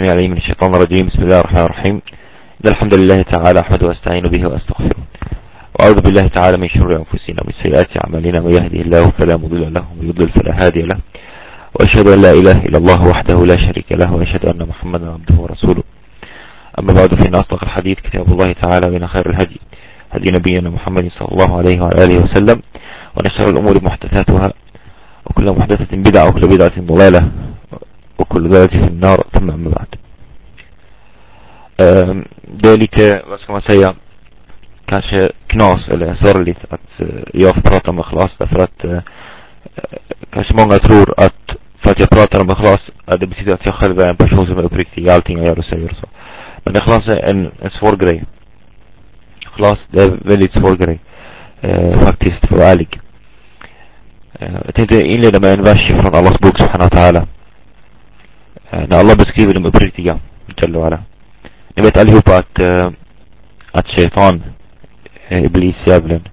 السميع العليم من الشيطان الرجيم. بسم الله الرحمن الرحيم. إن الحمد لله تعالى أحمد وأستعين به وأستغفره وأعوذ بالله تعالى من شرور أنفسنا ومن سيئات أعمالنا. من يهده الله فلا مضل له ومن يضلل فلا هادي له. وأشهد أن لا إله إلا الله وحده لا شريك له وأشهد أن محمدا عبده ورسوله. أما بعد فإن أصدق الحديث كتاب الله تعالى وإن خير الهدي هدي نبينا محمد صلى الله عليه وعلى آله وسلم ونشر الأمور محدثاتها وكل محدثة بدعة وكل بدعة ضلالة. وكل ضلالة في النار ثم أما بعد det är lite, vad ska man säga, kanske knas eller sorgligt att jag får prata om ikhlas därför att eh, kanske många tror att för att jag pratar om ikhlas, det betyder att jag själv är en person som är uppriktig i allting jag gör och säger och så. Men ikhlas är en, en svår grej. Ikhlas, det är en väldigt svår grej. Eh, faktiskt, för att vara ärlig. Eh, jag tänkte inleda med en vers från Allahs bok subhanahu wa ta'ala. Eh, när Allah beskriver de uppriktiga, Jalla Ni vet allihopa att, uh, att shaitan, uh, iblis, djävulen,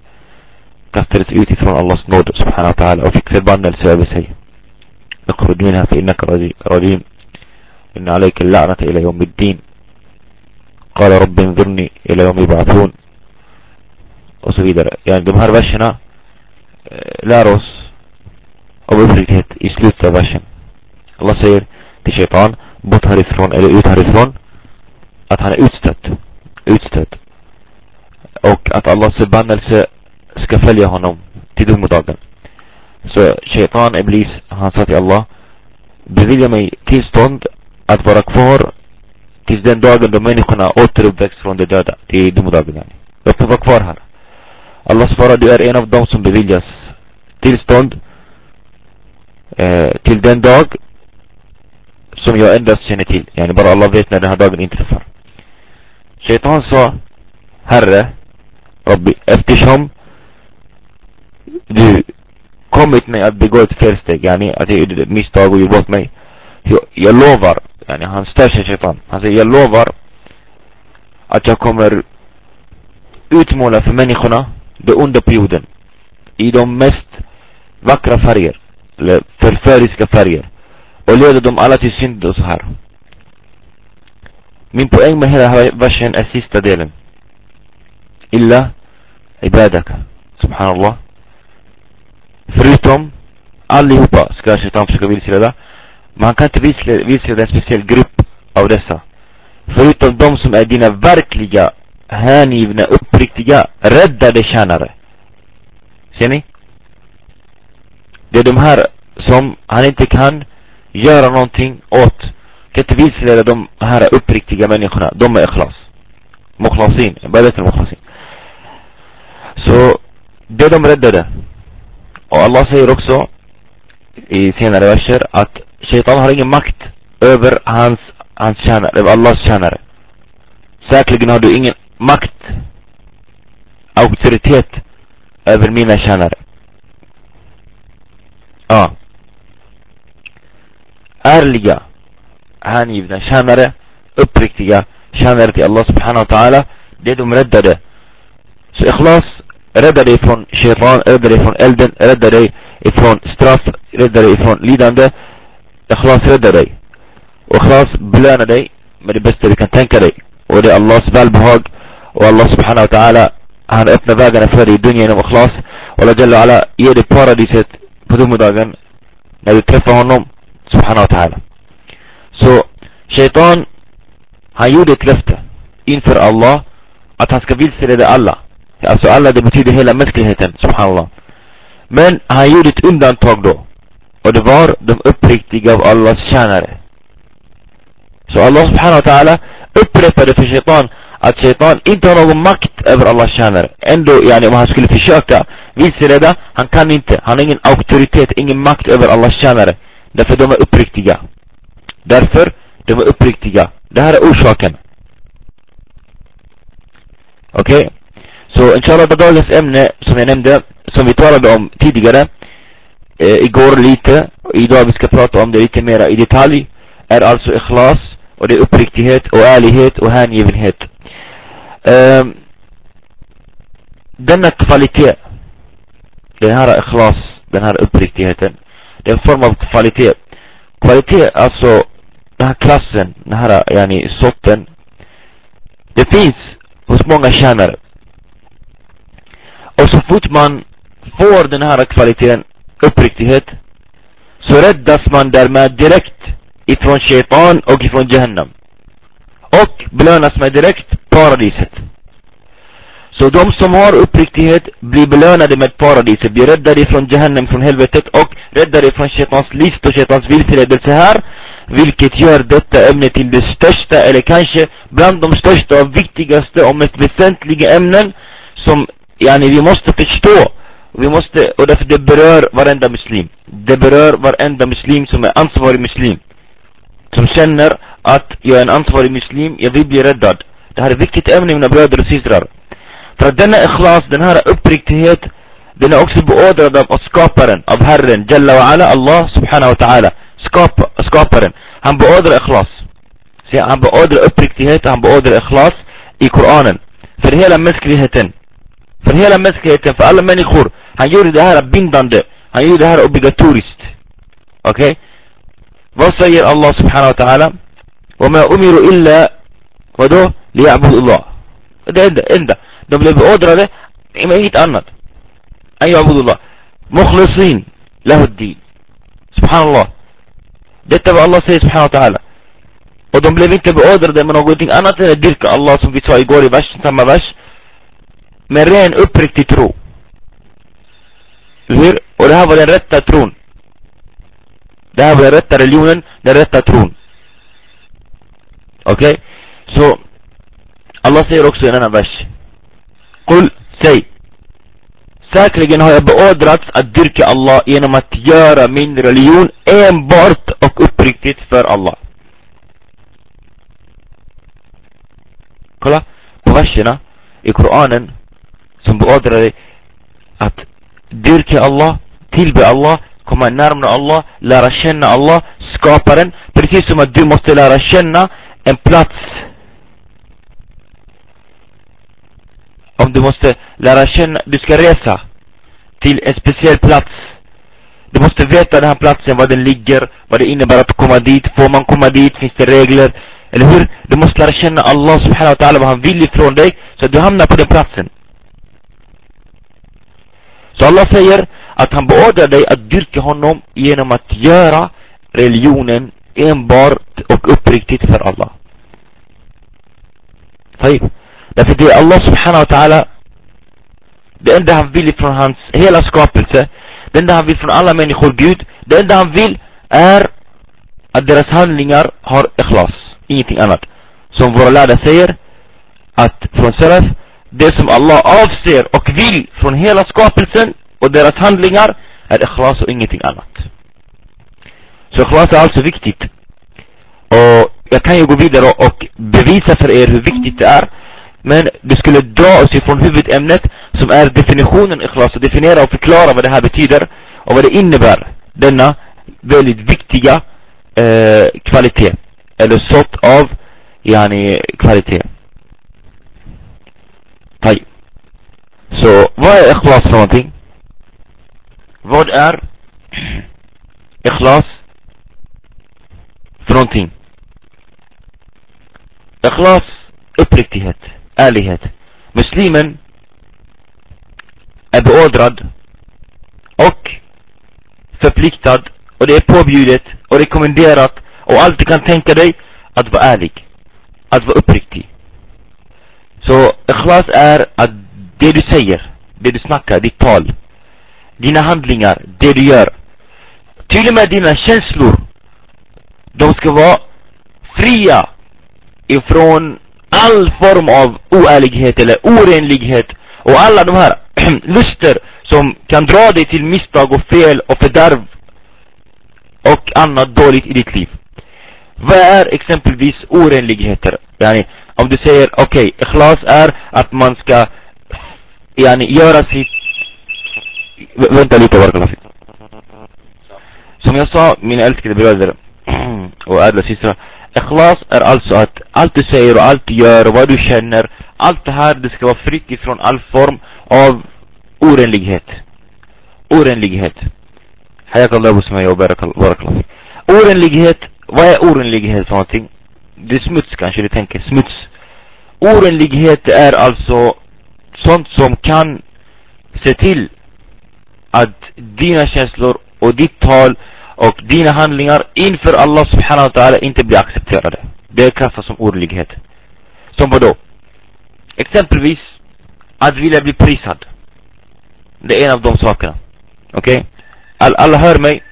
kastades ut ifrån Allahs nåd subhanahu wa ta'ala och fick förbannelse över sig. اخرج منها فإنك رجيم إن عليك اللعنة إلى يوم الدين قال رب انظرني إلى يوم يبعثون vidare. Yani de här verserna eh, lär oss av uppriktighet i slutet av versen. Allah säger till shaitan, bort härifrån eller ut härifrån att han är utstött. Utstött. Och att Allahs förbannelse ska följa honom till domedagen. Så shaitan, iblis, han sa till Allah, bevilja mig tillstånd att vara kvar tills den dagen då människorna återuppväcks från de döda. Till domedagen. Jag får vara kvar här. Allah svarar, du är en av dem som beviljas tillstånd eh, till den dag som jag endast känner till. Yani bara Allah vet när den här dagen inträffar. Shaitan sa, Herre, Rabbi, eftersom du kommit mig att begå ett felsteg, yani att jag gjorde ett misstag och gjorde bort mig. Jag, jag lovar, yani han stör sig shaitan. Han säger, jag lovar att jag kommer utmåla för människorna det onda på jorden i de mest vackra färger, eller förföriska färger och leder dem um alla till synd och så här. Min poäng med hela versen är sista delen. Illa ibadaka. Subhanallah. Förutom allihopa ska shaitan försöka vilseleda. Men han kan inte vilseleda en speciell grupp av dessa. Förutom de som är dina verkliga, hängivna, uppriktiga, räddade tjänare. Ser ni? Det är de här som han inte kan göra någonting åt. Kan inte vilseleda de här uppriktiga människorna. De är ikhlas. Mukhlasin. Ibadat al-mukhlasin. Så, det de räddade. Och Allah säger också i senare verser att Shaitan har ingen makt över hans, hans tjänare, över Allahs tjänare. Säkerligen har du ingen makt, auktoritet över mina tjänare. Ja. Ärliga, hängivna tjänare, uppriktiga tjänare till Allah subhanahu wa ta'ala, det de räddade. Så ikhlas räddar dig från shaitan, räddar dig från elden, räddar dig ifrån straff, räddar dig ifrån lidande. Ikhlas räddar dig. Och ikhlas belönar dig med det bästa du kan tänka dig. Och det är Allahs välbehag. Och Allah subhanahu wa ta'ala, han öppnar vägarna för dig i dunja genom ikhlas. Och Allah jalla ala ger dig paradiset på domedagen när du träffar honom subhanahu wa ta'ala. Så shaitan, han gjorde ett löfte inför Allah att han ska vilseleda alla. Alltså alla, det betyder hela mänskligheten, subhanallah. Men han gjorde ett undantag då. Och det var de uppriktiga av Allahs tjänare. Så Allah subhanahu wa ta'ala upprepade för shaitan att shaitan inte har någon makt över Allahs tjänare. Ändå, yani om han skulle försöka vilseleda, han kan inte. Han har ingen auktoritet, ingen makt över Allahs tjänare. Därför de är uppriktiga. Därför de är uppriktiga. Det här är orsaken. Okej? Okay? Så inshallah dagens ämne som jag nämnde, som vi talade om tidigare, eh, igår lite, och idag vi ska prata om det lite mera i detalj, är alltså ikhlas, och det är uppriktighet och ärlighet och hängivenhet. Eh, denna kvalitet, den här ikhlas, den här uppriktigheten, en form av kvalitet. Kvalitet, alltså, den här klassen, den här yani sorten. Det finns hos många tjänare. Och så fort man får den här kvaliteten, uppriktighet Så räddas man därmed direkt ifrån shaitan och ifrån Jahannam. Och belönas med direkt paradiset så de som har uppriktighet blir belönade med paradiset, blir räddade från Jahannam, från helvetet och räddade från Shaitans list och Shaitans vilseledelse här. Vilket gör detta ämne till det största, eller kanske bland de största och viktigaste och mest väsentliga ämnen som, yani vi måste förstå. Vi måste, och därför det berör varenda muslim. Det berör varenda muslim som är ansvarig muslim. Som känner att jag är en ansvarig muslim, jag vill bli räddad. Det här är ett viktigt ämne mina bröder och systrar. فردنا اخلاص دنا را ابريكت هيت دنا اوكسي باودر دا اسكوبرن اب هرن جل وعلا الله سبحانه وتعالى سكوب اسكوبرن هم باودر اخلاص سي هم باودر ابريكت هيت هم باودر اخلاص اي قرانا فرهي لما مسك هيتن فرهي لما مسك هيتن فقال من يخور هن يوري دهارا بين هن يوري دهارا اوبيغاتوريست أوكي وصير الله سبحانه وتعالى وما امروا الا ودو ليعبدوا الله ده ده ده ده اللي بقدره ده ايمان يتقنط اي أيوة عبود الله. مخلصين له الدين. سبحان الله. ده تبع الله سبحانه وتعالى. ودم لي انت بقدر ده موجودين أنا تديرك الله سبحانه وتعالى باش انت ما باش مرين ابرك تترو. غير وده هو الرت تترون ده هو الرت تريليون الرت تترون أوكي؟ سو الله سيروكسو أنا باش. Kul, säg. Säkerligen har jag beordrats att dyrka Allah genom att göra min religion enbart och uppriktigt för Allah. Kolla på verserna i Koranen som beordrar dig att dyrka Allah, tillbe Allah, komma närmare Allah, lära känna Allah, skaparen. Precis som att du måste lära känna en plats om du måste lära känna, du ska resa till en speciell plats. Du måste veta den här platsen, var den ligger, vad det innebär att komma dit, får man komma dit, finns det regler, eller hur? Du måste lära känna Allah subhanahu wa ta'ala, vad han vill ifrån dig, så att du hamnar på den platsen. Så Allah säger att han beordrar dig att dyrka honom genom att göra religionen enbart och uppriktigt för Allah. Taib. Därför det är Allah subhanahu wa ta'ala Det enda han vill från hans hela skapelse Det enda han vill från alla människor, Gud Det enda han vill är att deras handlingar har ikhlas Ingenting annat. Som våra lärda säger Att från Seraf Det som Allah avser och vill från hela skapelsen Och deras handlingar är ikhlas och ingenting annat. Så ikhlas är alltså viktigt. Och jag kan ju gå vidare och bevisa för er hur viktigt det är men det skulle dra oss ifrån huvudämnet som är definitionen ikhlas och definiera och förklara vad det här betyder och vad det innebär. Denna väldigt viktiga eh, kvalitet. Eller sort av yani, kvalitet. Taj. Så vad är ikhlas för någonting? Vad är ikhlas för någonting? Ikhlas, uppriktighet ärlighet. Muslimen är beordrad och förpliktad och det är påbjudet och rekommenderat och allt du kan tänka dig att vara ärlig. Att vara uppriktig. Så ikhlas är att det du säger, det du snackar, ditt tal, dina handlingar, det du gör, till och med dina känslor, de ska vara fria ifrån all form av oärlighet eller orenlighet och alla de här luster som kan dra dig till misstag och fel och fördärv och annat dåligt i ditt liv. Vad är exempelvis orenligheter? Yani, om du säger okej, okay, ikhlas är att man ska yani, göra sitt... Vänta lite, Barakallah. Som jag sa, mina älskade bröder och ädla systrar Ikhlas är alltså att allt du säger och allt du gör och vad du känner Allt det här, det ska vara fritt ifrån all form av orenlighet Orenlighet och Barakallah Orenlighet vad är orenlighet för någonting? Det är smuts kanske du tänker, smuts. Orenlighet är alltså sånt som kan se till att dina känslor och ditt tal och dina handlingar inför Allah subhanahu wa ta'ala inte blir accepterade. Det klassas som orenlighet. Som vadå? Exempelvis att vilja bli prisad. Det är en av de sakerna. Okej? Okay? All, alla hör mig.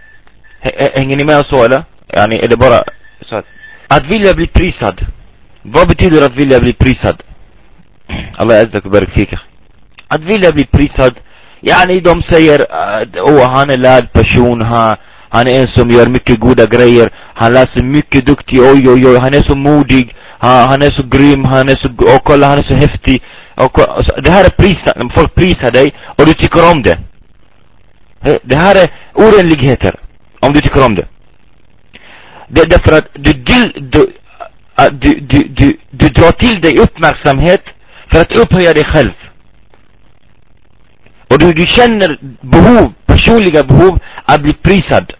H hänger ni med så eller? Ja, ni, är det bara så att... Att vilja bli prisad. Vad betyder att vilja bli prisad? Allah äzzak och barik. Att vilja bli prisad. Yani de säger äh, åh oh, han är lärd person, han, han är en som gör mycket goda grejer, han lär sig mycket duktig, oj oj oj, han är så modig, han, han är så grym, han är så, och kolla han är så häftig. Och, och, alltså, det här är prisar. folk prisar dig och du tycker om det. Det här är orenligheter, om du tycker om det. Det är därför att du, du, du, du, du, du, du drar till dig uppmärksamhet för att upphöja dig själv. Och du, du känner behov, personliga behov att bli prisad.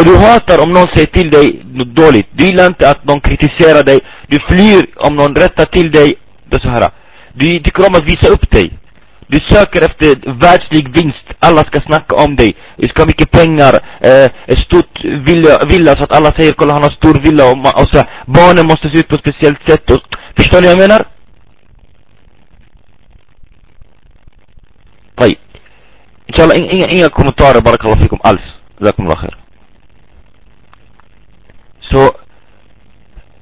Och du hatar om någon säger till dig något dåligt. Du gillar inte att någon kritiserar dig. Du flyr om någon rättar till dig. Det är så här. Du tycker om att visa upp dig. Du söker efter världslig vinst. Alla ska snacka om dig. Du ska ha mycket pengar. Eh, en stort villa, villa så att alla säger kolla han har stor villa och, man, och så. Barnen måste se ut på ett speciellt sätt. Och, förstår ni vad jag menar? Oj. Inshallah, inga, inga, inga kommentarer bara kallar fikum alls. Jazakumullah khair så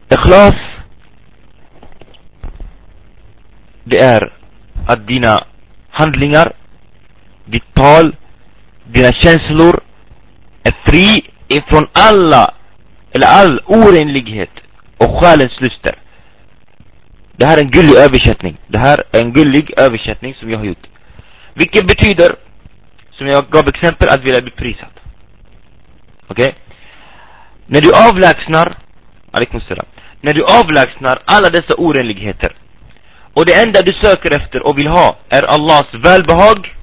ikhlas det är att dina handlingar ditt tal dina känslor är fri ifrån alla eller all orenlighet och själens luster det här är en gullig översättning det här är en gullig översättning som jag har gjort vilket betyder, som jag gav exempel, att vilja bli prisad. Okej? Okay? När du avlägsnar, när du avlägsnar alla dessa orenligheter och det enda du söker efter och vill ha är Allahs välbehag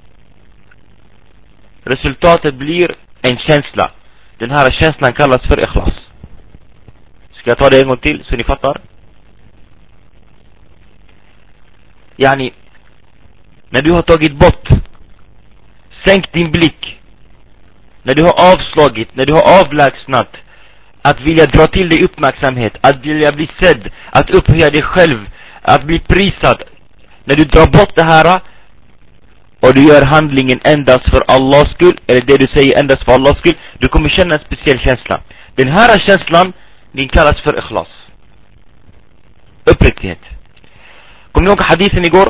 resultatet blir en känsla. Den här känslan kallas för ikhlas. Ska jag ta det en gång till så ni fattar? Yani, när du har tagit bort Sänk din blick När du har avslagit, när du har avlägsnat att vilja dra till dig uppmärksamhet Att vilja bli sedd Att upphöja dig själv Att bli prisad. När du drar bort det här och du gör handlingen endast för Allahs skull Eller det du säger endast för Allahs skull Du kommer känna en speciell känsla. Den här känslan Den kallas för ikhlas. Uppriktighet. Kommer ni ihåg hadithen igår?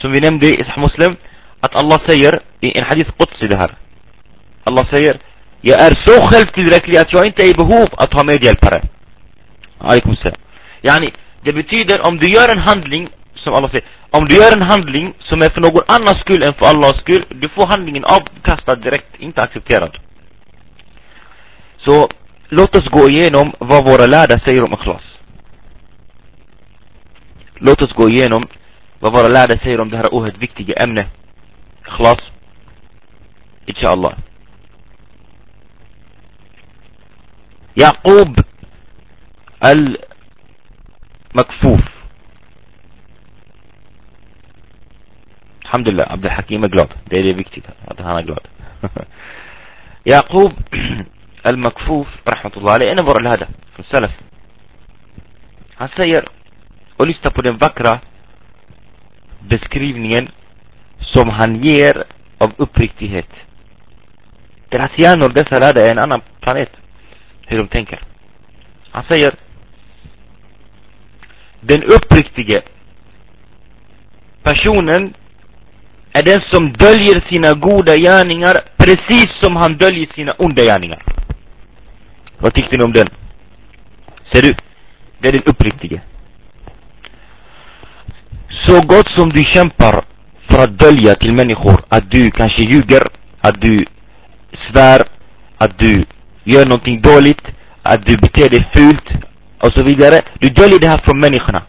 som vi nämnde i Muslim att Allah säger i en hadith Qudsi det här. Allah säger jag är så självtillräcklig att jag inte är i behov att ha medhjälpare alaikum salam yani det betyder om du gör en handling som Allah säger om du gör en handling som är för någon annans skull än för Allahs skull du får handlingen avkastad direkt inte accepterad så låt oss gå igenom vad våra lärda säger om ikhlas låt oss gå igenom vad våra lärda säger om det här oerhört viktiga ämnet. Ikhlas. Inshallah. Yaqub al-Makfuf. Alhamdulillah, Abdul Hakim är glad. Det är det viktigt att han är glad. Yaqub al-Makfuf, rahmatullah, är en av våra lärare från Salaf. Han säger, och lyssna på den vackra beskrivningen som han ger av uppriktighet. Deras hjärnor, dessa lärde, är en annan planet. Hur de tänker. Han säger Den uppriktige personen är den som döljer sina goda gärningar precis som han döljer sina onda gärningar. Vad tyckte ni om den? Ser du? Det är den uppriktige. Så gott som du kämpar för att dölja till människor att du kanske ljuger, att du svär, att du gör någonting dåligt, att du beter dig fult och så vidare. Du döljer det här från människorna.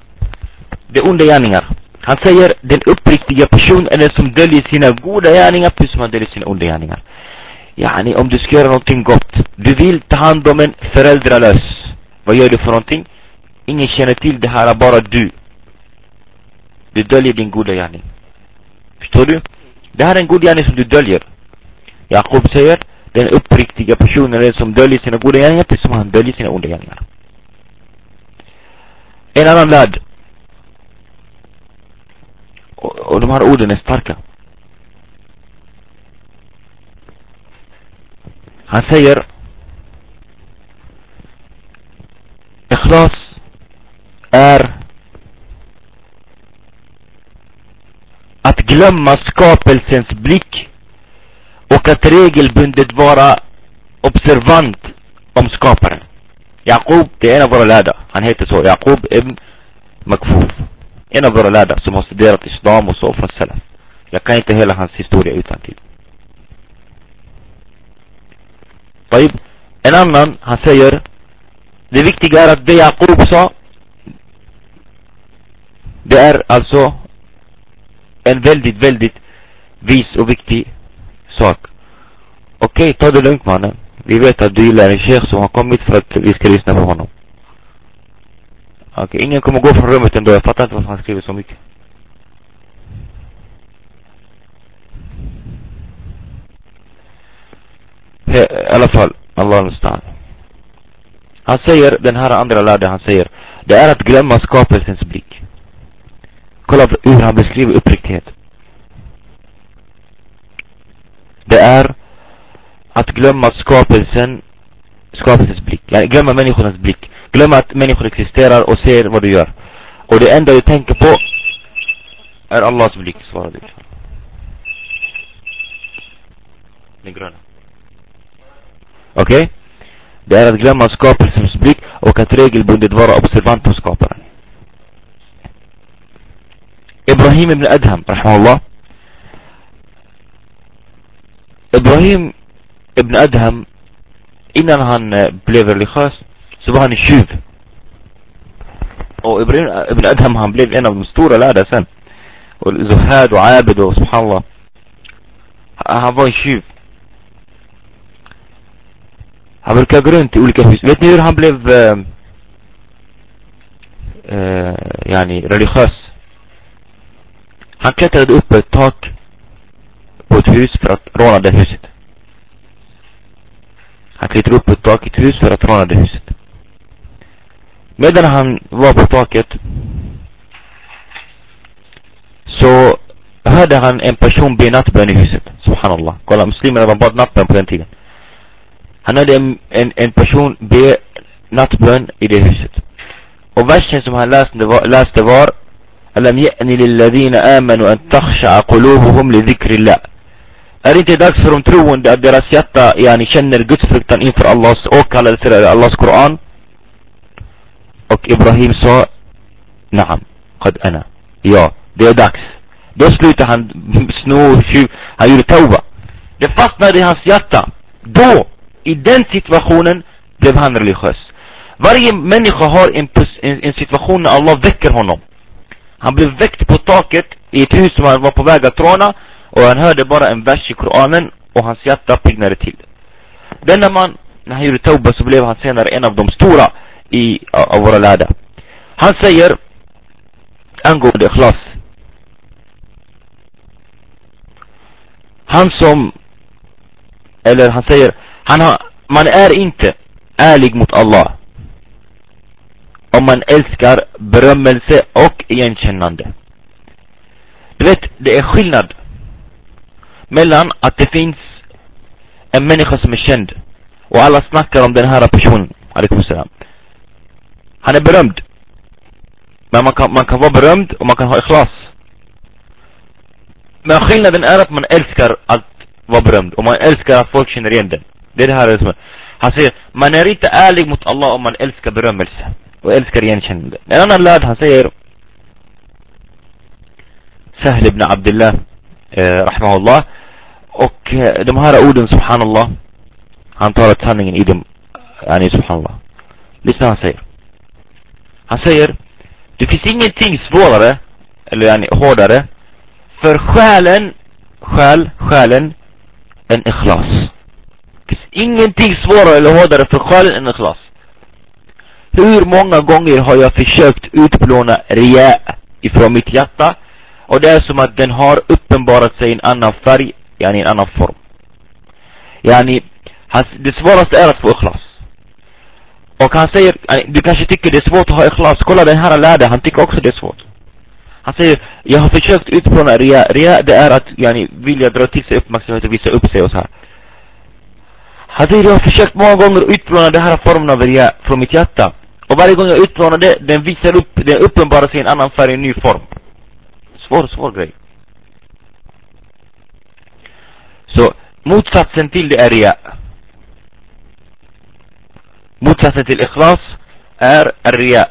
Det är onda gärningar. Han säger den uppriktiga personen är den som döljer sina goda gärningar precis som han döljer sina onda gärningar. Yani om du ska göra någonting gott. Du vill ta hand om en föräldralös. Vad gör du för någonting? Ingen känner till det här, bara du. Du döljer din goda gärning. Förstår du? Det här är en god gärning som du döljer. Jakob säger, den uppriktiga personen är den som döljer sina goda gärningar, precis som han döljer sina onda gärningar. En annan lärd. Och, och de här orden är starka. Han säger Ikhlas är att glömma skapelsens blick och att regelbundet vara observant om skaparen. Jakob, det är en av våra lärda. Han heter så, Jakob ibn Makfuf. En av våra lärda som har studerat Islam och så från Salaf. Jag kan inte hela hans historia utan till. طيب en annan, han säger det viktiga är att det Jakob sa det är alltså en väldigt, väldigt vis och viktig sak. Okej, okay, ta det lugnt mannen. Vi vet att du gillar en sheikh som har kommit för att vi ska lyssna på honom. Okej, okay, ingen kommer gå från rummet ändå. Jag fattar inte varför han skriver så mycket. I alla fall, Allah mustaan. Han säger, den här andra lärde, han säger Det är att glömma skapelsens blick. Kolla hur han beskriver uppriktighet. Det är att glömma skapelsen, skapelsens blick. Glömma människornas blick. Glömma att människor existerar och ser vad du gör. Och det enda du tänker på är Allahs blick, svarade du. Den gröna. Okej? Okay? Det är att glömma skapelsens blick och att regelbundet vara observant på skaparen. Ibrahim ibn Adham, rahimahullah. Ibrahim ابن أدهم إن هن بليفر لي خاص سبحان الشيف. أو ابن ابن أدهم هن بليف أنا مستورة لا ده سن. والزهاد وعابد سبحان الله. ها هن شيف ها بركا كاجرين تقول كيف بيت نير هن بليف آه، يعني رلي خاص هن كتر دوبة توك بوت هيس فرات رونا ده هيسد Ett hus för att råna det huset. Medan han var på taket så hörde han en person be nattbön i huset. Subhanallah. Kolla, muslimerna var bad nattbön på den tiden. Han hade en, en, en person be nattbön i det huset. Och versen som han läste var, läste var Alam ya'ni lilladhina amanu an takhsha'a qulubuhum li dhikrillah. Är det inte dags för de troende att deras hjärta yani, känner gudsfruktan inför Allahs åkallelse eller Allahs Koran? Och Ibrahim sa Naam, qad ana. Ja, det är dags. Då slutade han sno, tjuv, han gjorde tauba. Det fastnade i hans hjärta. Då i den situationen blev han religiös. Varje människa har en, en, en situation när Allah väcker honom. Han blev väckt på taket i ett hus som han var på väg att råna och han hörde bara en vers i Koranen och hans hjärta piggnade till. Denna man, när han gjorde tauba så blev han senare en av de stora i, av våra lärda. Han säger angående ikhlas. Han som, eller han säger han har, man är inte ärlig mot Allah om man älskar berömmelse och igenkännande. Du vet, det är skillnad mellan att det finns en människa som är känd och alla snackar om den här personen. Han är berömd. Men man kan, man kan vara berömd och man kan ha ikhlas. Men skillnaden är att man älskar att vara berömd och man älskar att folk känner igen den. Det är det här som Han säger, man är inte ärlig mot Allah om man älskar berömmelse och älskar igenkännande. En annan lärd, han säger Sahl ibn Abdullah eh, rahmahullah och eh, de här orden subhanallah han talar sanningen i dem. Yani subhanallah. Lyssna han säger. Han säger det finns ingenting svårare eller yani hårdare för själen själ, själen än ikhlas. Det finns ingenting svårare eller hårdare för själen än ikhlas. Hur många gånger har jag försökt utplåna ria ifrån mitt hjärta? Och det är som att den har uppenbarat sig i en annan färg, yani en annan form. Yani, det svåraste är att få ikhlas. Och han säger, du kanske tycker det är svårt att ha ikhlas. Kolla den här lärde, han tycker också det är svårt. Han säger, jag har försökt utplåna ria. Ria det är att yani, vilja dra till sig uppmärksamhet och visa upp sig och så här. Han säger, jag har försökt många gånger utplåna den här formen av ria från mitt hjärta. Och varje gång jag utplånar det, den visar upp, den uppenbarar sig i en annan färg, en ny form. Svår, svår grej. Så, motsatsen till det är ria. Motsatsen till ikhlas är ria.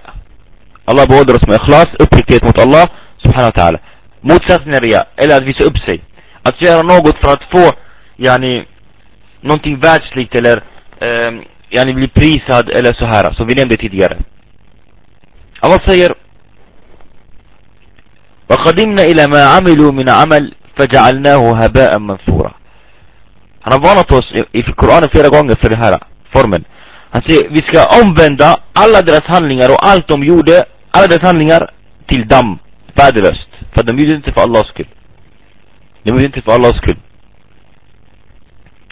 Allah beordrar oss med ikhlas, uppriktighet mot Allah subhanahu wa ta'ala. Motsatsen är ria, eller att visa upp sig. Att göra något för att få, yani, någonting världsligt eller, um, yani bli prisad eller så här, som vi nämnde tidigare. Allah säger وقدمنا إلى ما عملوا من عمل فجعلناه هباء منثورا Han har varnat oss i, Koranen flera gånger för den här formen. Han säger, vi ska omvända alla deras handlingar och allt de gjorde, alla deras handlingar till damm, värdelöst. För de gjorde inte för Allahs skull. De gjorde inte för Allahs skull.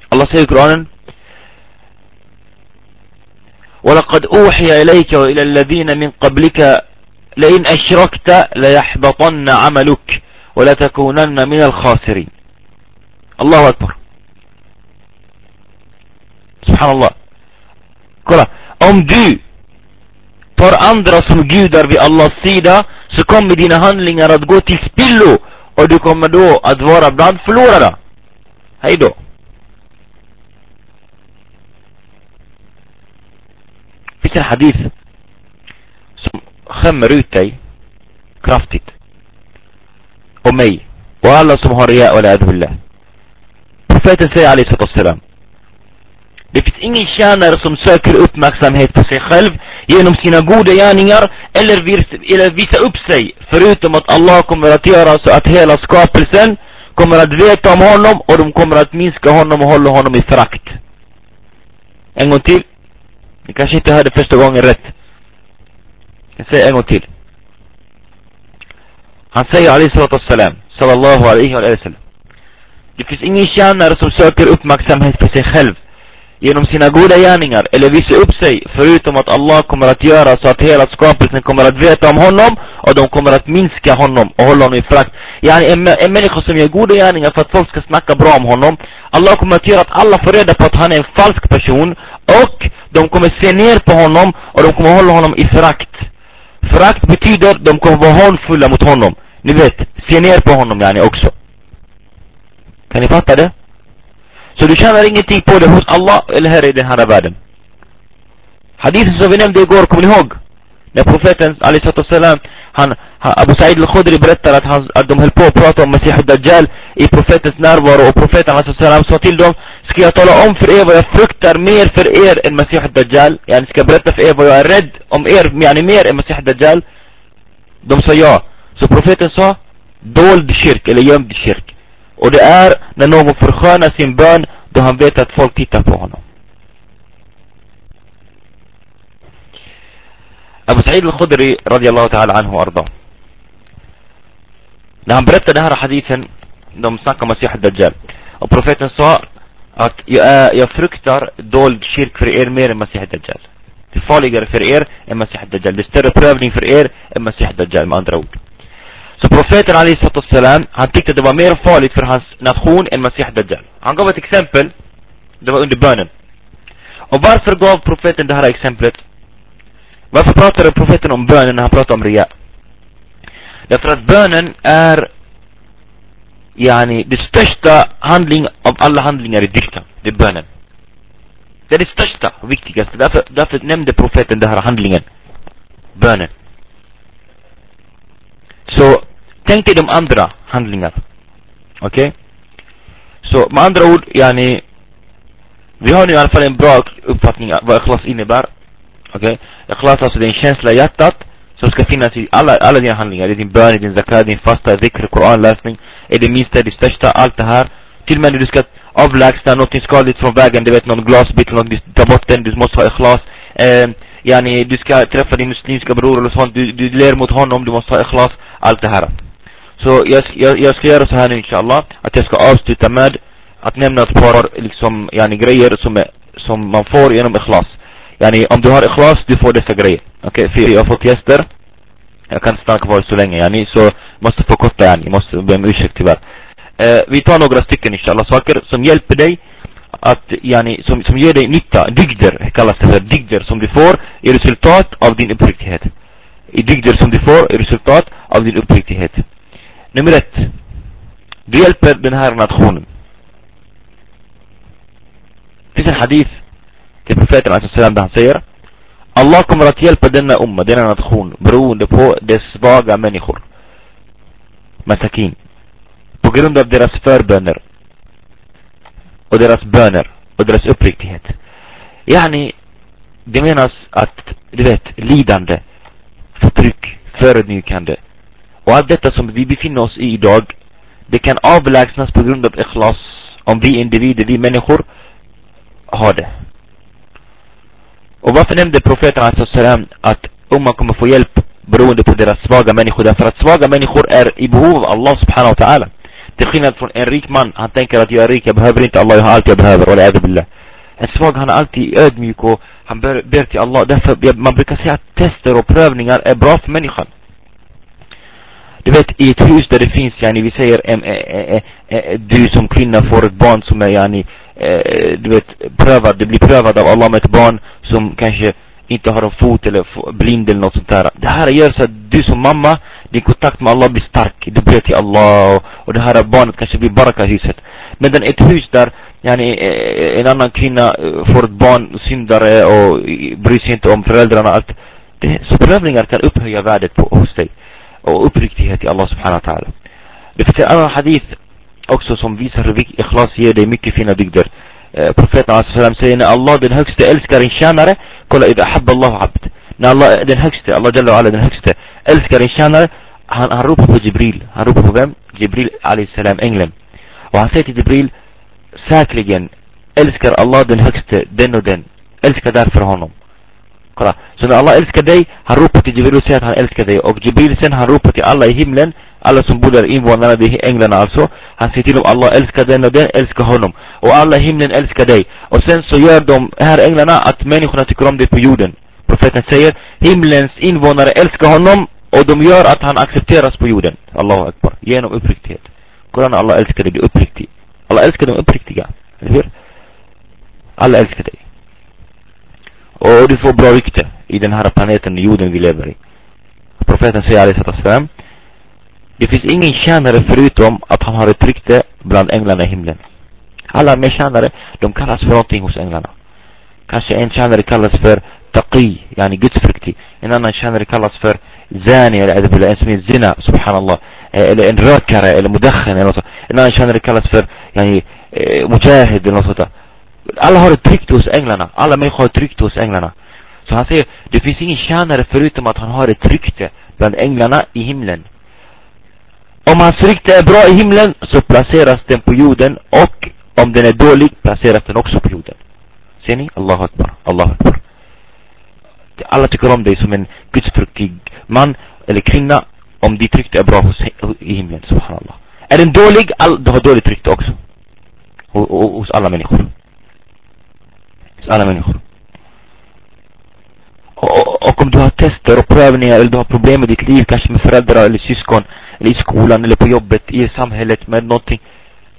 Allah säger i Koranen, ولقد أوحي إليك وإلى الذين من قبلك لئن أشركت ليحبطن عملك ولتكونن من الخاسرين الله أكبر سبحان الله Kolla, om du tar andra som gudar vid Allahs sida så kommer dina handlingar att gå till spillo och du kommer då att vara bland förlorare. Hej då. Finns en hadith skämmer ut dig kraftigt. Och mig. Och alla som har ria och billah. Profeten säger Ali sallam det finns ingen tjänare som söker uppmärksamhet på sig själv genom sina goda gärningar eller, eller visa upp sig förutom att Allah kommer att göra så att hela skapelsen kommer att veta om honom och de kommer att minska honom och hålla honom i frakt. En gång till. Ni kanske inte hörde första gången rätt. Jag säger en gång till. Han säger Ali salatu wassalam, sallallahu alaihi wa sallam. Det finns ingen tjänare som söker uppmärksamhet för sig själv genom sina goda gärningar eller visa upp sig förutom att Allah kommer att göra så att hela skapelsen kommer att veta om honom och de kommer att minska honom och hålla honom i frakt. Yani en, en människa som gör goda gärningar för att folk ska snacka bra om honom Allah kommer att göra att alla får reda på att han är en falsk person och de kommer se ner på honom och de kommer hålla honom i frakt. Frakt betyder de kommer vara hånfulla mot honom. Ni vet, se ner på honom yani också. Kan ni fatta det? Så du tjänar ingenting på det hos Allah eller här i den här världen. Hadithen som vi nämnde igår, kommer ni ihåg? När profeten, salam, han, Abu Sa'id al-Khudri berättar att, han, att de höll på att prata om Masih al-Dajjal i profetens närvaro och profeten salam sa till dem Ska jag tala om för er vad jag fruktar mer för er än Masih al-Dajjal? Jag ska berätta för er vad jag är rädd om er, yani mer än Masih al-Dajjal? De sa ja. Så profeten sa dold kyrk eller gömd kyrk. Och det är när någon förskönar sin bön då han vet att folk tittar på honom. Abu Sa'id al-Khudri radiallahu ta'ala anhu arda. När han berättade den här hadithen, de snackar om Masih al-Dajjal. Och profeten sa att jag, jag fruktar dold kyrk för er mer än Masih Dajjal. Det är farligare för er än Masih Dajjal. Det är större prövning för er än Masih Dajjal med andra ord. Så profeten Ali salam, han tyckte det var mer farligt för hans nation än Masih Dajjal. Han gav ett exempel. Det var under bönen. Och varför gav profeten det här exemplet? Varför pratade profeten om bönen när han pratade om ria? Därför att bönen är yani, det största handling av alla handlingar i dyrkan. Det är bönen. Det är det största och viktigaste. Därför, därför nämnde profeten den här handlingen. Bönen. Så Tänk dig de andra handlingar. Okej? Okay? Så med andra ord, yani, vi har nu i alla fall en bra uppfattning av vad ikhlas innebär. Okej? Okay? Ikhlas alltså det är en känsla i hjärtat som ska finnas i alla, alla dina handlingar. Det är din bön, din zakat, din fasta, dhikr, koranläsning. Är det minsta, det största, allt det här. Till och med när du ska, avlägsna någonting skadligt från vägen, du vet någon glasbit eller något, ta bort den, du måste ha ikhlas. Eh, yani du ska träffa din muslimska bror eller sånt, du, du ler mot honom, du måste ha ikhlas, allt det här. Så jag, jag, jag ska göra så här nu inshallah, att jag ska avsluta med att nämna ett par liksom, yani grejer som, är, som man får genom ikhlas. Yani om du har ikhlas, du får dessa grejer. Okej, okay? för jag har fått gäster. Jag kan inte stanna kvar så länge yani, så måste förkorta yani, måste be om ursäkt tyvärr. Eh, vi tar några stycken inshallah, saker som hjälper dig att, yani, som, som ger dig nytta, dygder kallas det för, dygder som du får i resultat av din uppriktighet. I dygder som du får i resultat av din uppriktighet. Nummer ett. Du hjälper den här nationen. Det finns en hadith till profeten där han säger Allah kommer att hjälpa denna umma, denna nation beroende på dess svaga människor. Masakin. På grund av deras förböner. Och deras böner. Och deras uppriktighet. Yani, det menas att, du vet, lidande, förtryck, förödmjukande. Och allt detta som vi befinner oss i idag, det kan avlägsnas på grund av ikhlas om vi individer, vi människor, har det. Och varför nämnde profeten alltså att umman kommer få hjälp beroende på deras svaga människor? Därför att svaga människor är i behov av Allah subhanahu wa ta'ala. Till skillnad från en rik man, han tänker att jag är rik, jag behöver inte Allah, jag har allt jag behöver. Billah. En svag, han är alltid ödmjuk och han ber, ber till Allah. Därför, man brukar säga att tester och prövningar är bra för människan. Du vet, i ett hus där det finns, yani, vi säger, en, eh, eh, du som kvinna får ett barn som är, yani, eh, du vet, prövad, det blir prövad av Allah med ett barn som kanske inte har en fot eller blind eller något sånt där. Det här gör så att du som mamma, din kontakt med Allah blir stark. Du ber till Allah och, och det här barnet kanske blir baraka i huset. Medan ett hus där yani, eh, eh, en annan kvinna eh, får ett barn, syndare och bryr sig inte om föräldrarna. Allt. Det, så prövningar kan upphöja värdet på, hos dig. Och uppriktighet i Allah subhanahu wa ta'ala. Det finns en annan hadith också som visar hur ikhlas ger dig mycket fina dygder. Eh, profeten sallam säger när Allah den högste älskar en tjänare, kolla idha habba Allahu abd. När Allah den högste, Allah jalla ala den högste älskar en tjänare, han, han ropar på Jibril. Han ropar på vem? Jibril alayhi salam, ängeln. Och han säger till Jibril, säkerligen älskar Allah den högste, den och den. Älskar därför honom. Kolla. Så när Allah älskar dig, han ropar till Jibril och säger att han älskar dig. Och Jibril sen han ropar till alla i himlen alla som bor där, invånarna, det är änglarna alltså. Han säger till dem, Allah älskar den och den, älskar honom. Och alla i himlen älskar dig. Och sen så gör de här änglarna att människorna tycker om dig på jorden. Profeten säger, himlens invånare älskar honom och de gör att han accepteras på jorden. Allahu Akbar. Genom uppriktighet. Koran Allah älskar dig, du är uppriktig. Allah älskar de uppriktiga. Eller hur? Alla älskar dig. Och du får bra rykte i den här planeten, jorden vi lever i. Profeten säger, alaihi det finns ingen tjänare förutom att han har ett rykte bland änglarna i himlen. Alla med tjänare, de kallas för någonting hos änglarna. Kanske en tjänare kallas för taqi, yani gudsfruktig. En annan tjänare kallas för zani, eller en som är zina, subhanallah. Eller en rökare, eller mudakhan, eller något sånt. En annan tjänare kallas för, yani, eh, mujahid, eller något sånt. Alla har ett rykte hos änglarna. Alla människor har ett rykte hos änglarna. Så han säger, det finns ingen tjänare förutom att han har ett rykte bland änglarna i himlen. Om hans rykte är bra i himlen så placeras den på jorden och om den är dålig placeras den också på jorden. Ser ni? Allahu Akbar, Allahu Akbar. Alla tycker om dig som en gudsfruktig man eller kvinna om ditt rykte är bra hos, i himlen, subhanallah. Är den dålig, all, du har dåligt rykte också. Hos alla människor. Hos alla människor. Och, och om du har tester och prövningar eller du har problem i ditt liv, kanske med föräldrar eller syskon eller i skolan eller på jobbet, i samhället med någonting.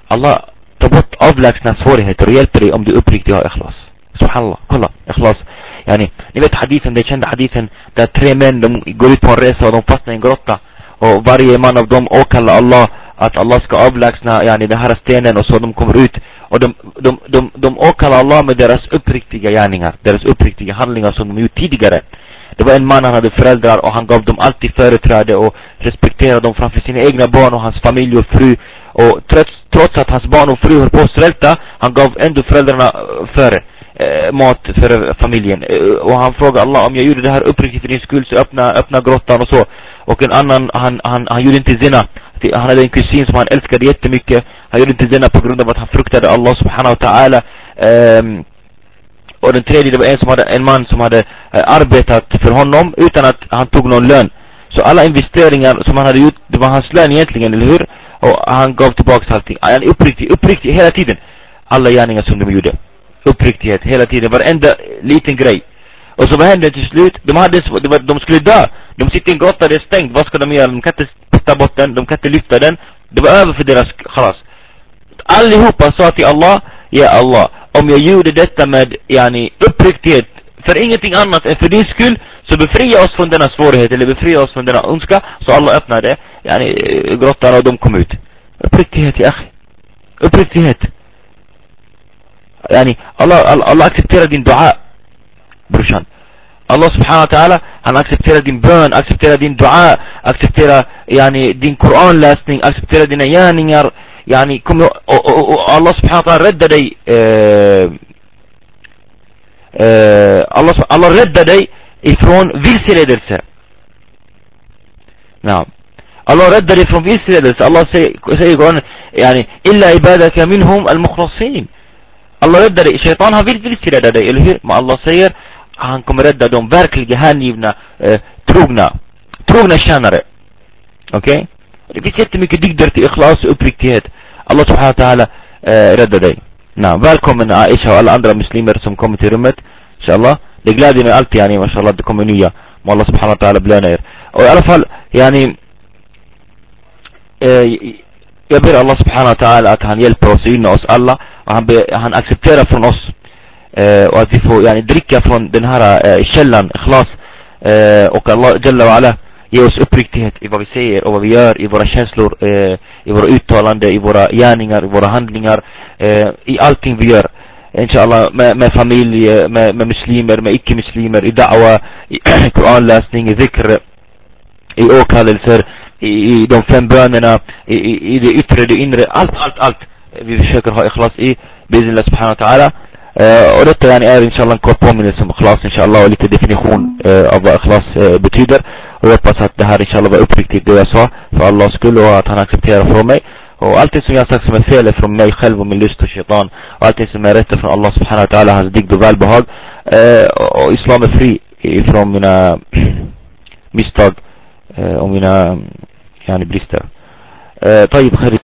Allah tar bort avlägsna svårigheter och hjälper dig om du uppriktigt har ikhlas. Subhanallah, kolla, ikhlas. Yani, ni vet hadithen, den kända hadithen där tre män, de går ut på en resa och de fastnar i en grotta. Och varje man av dem åkallar Allah att Allah ska avlägsna yani, den här stenen och så de kommer ut. Och de, de, de, de åkallar Allah med deras uppriktiga gärningar, deras uppriktiga handlingar som de gjort tidigare. Det var en man, han hade föräldrar och han gav dem alltid företräde och respekterade dem framför sina egna barn och hans familj och fru. Och trots, trots att hans barn och fru höll på att svälta, han gav ändå föräldrarna eh, före eh, mat för eh, familjen. Eh, och han frågade Allah, om jag gjorde det här uppriktigt för din skull så öppna, öppna grottan och så. Och en annan, han, han, han gjorde inte zina. han hade en kusin som han älskade jättemycket. Han gjorde inte zina på grund av att han fruktade Allah subhanahu wa ta'ala. Eh, och den tredje, det var en som hade, en man som hade eh, arbetat för honom utan att han tog någon lön. Så alla investeringar som han hade gjort, det var hans lön egentligen, eller hur? Och han gav tillbaka allting. Han är uppriktig, uppriktig hela tiden. Alla gärningar som de gjorde. Uppriktighet hela tiden, varenda liten grej. Och så vad hände till slut? De hade, det var, de skulle dö. De sitter i en grotta, det är stängt. Vad ska de göra? De kan inte ta bort den, de kan inte lyfta den. Det var över för deras khalas. Allihopa sa till Allah, Ja Allah, om jag gjorde detta med, yani, uppriktighet, för ingenting annat än för din skull, så befria oss från denna svårighet, eller befria oss från denna ondska. Så Allah öppnade, yani, grottan och de kom ut. Uppriktighet, ja. Uppriktighet. Yani, Allah, Allah, Allah accepterar din dua, brorsan. Allah subhanahu wa ta'ala, han accepterar din bön, accepterar din dua, accepterar yani, din koranläsning, accepterar dina gärningar. يعني كم الله سبحانه وتعالى ردد اي آه، آه، الله الله رد اي افرون فيلسيلدرس نعم. الله رد ردد افرون فيلسيلدرس الله سيقول يعني إلا عبادك منهم المخلصين. الله رد ردد شيطانها فيلسيلدرس اللي هي ما الله سير عنكم رد رددون. بارك الجهنم يبنا آه، تروغنا تروغنا شانره أوكي okay? Det finns jättemycket dygder till ikhlas uppriktighet. Allah subhanahu wa ta'ala eh, räddar dig. Na, välkommen Aisha och alla andra muslimer som kommer till rummet. Inshallah. Det gläder mig alltid yani, mashallah, det kommer nya. Må Allah subhanahu wa ta'ala belöna er. Och i alla fall, yani, eh, jag ber Allah subhanahu wa ta'ala att han hjälper oss gynnar oss alla. Och han, be, han accepterar från oss eh, och att vi får yani, dricka från den här eh, källan, ikhlas eh, och Allah Jalla wa ala ge oss uppriktighet i vad vi säger och vad vi gör, i våra känslor, eh, i våra uttalanden, i våra gärningar, i våra handlingar, eh, i allting vi gör. Inshallah, med, med familj, med, med muslimer, med icke-muslimer, i da'wa, i koranläsning, i zikr, i åkallelser, i, i de fem bönerna, i, i, i det yttre, det inre, allt, allt, allt. Vi försöker ha ikhlas i, biznillah subhanahu wa ta'ala. Uh, och detta yani är inshallah en kort påminnelse om ikhlas inshallah och lite definition uh, av vad ikhlas uh, betyder. Jag hoppas att det här inshallah var uppriktigt det jag sa för Allahs skull och att han accepterar från mig. Och allting som jag sagt som är fel är från mig själv och min lust och shaitan. Och allting som är rätt är från Allah subhanahu wa ta'ala, hans digd och välbehag. och islam är fri ifrån mina misstag och mina yani brister. طيب خير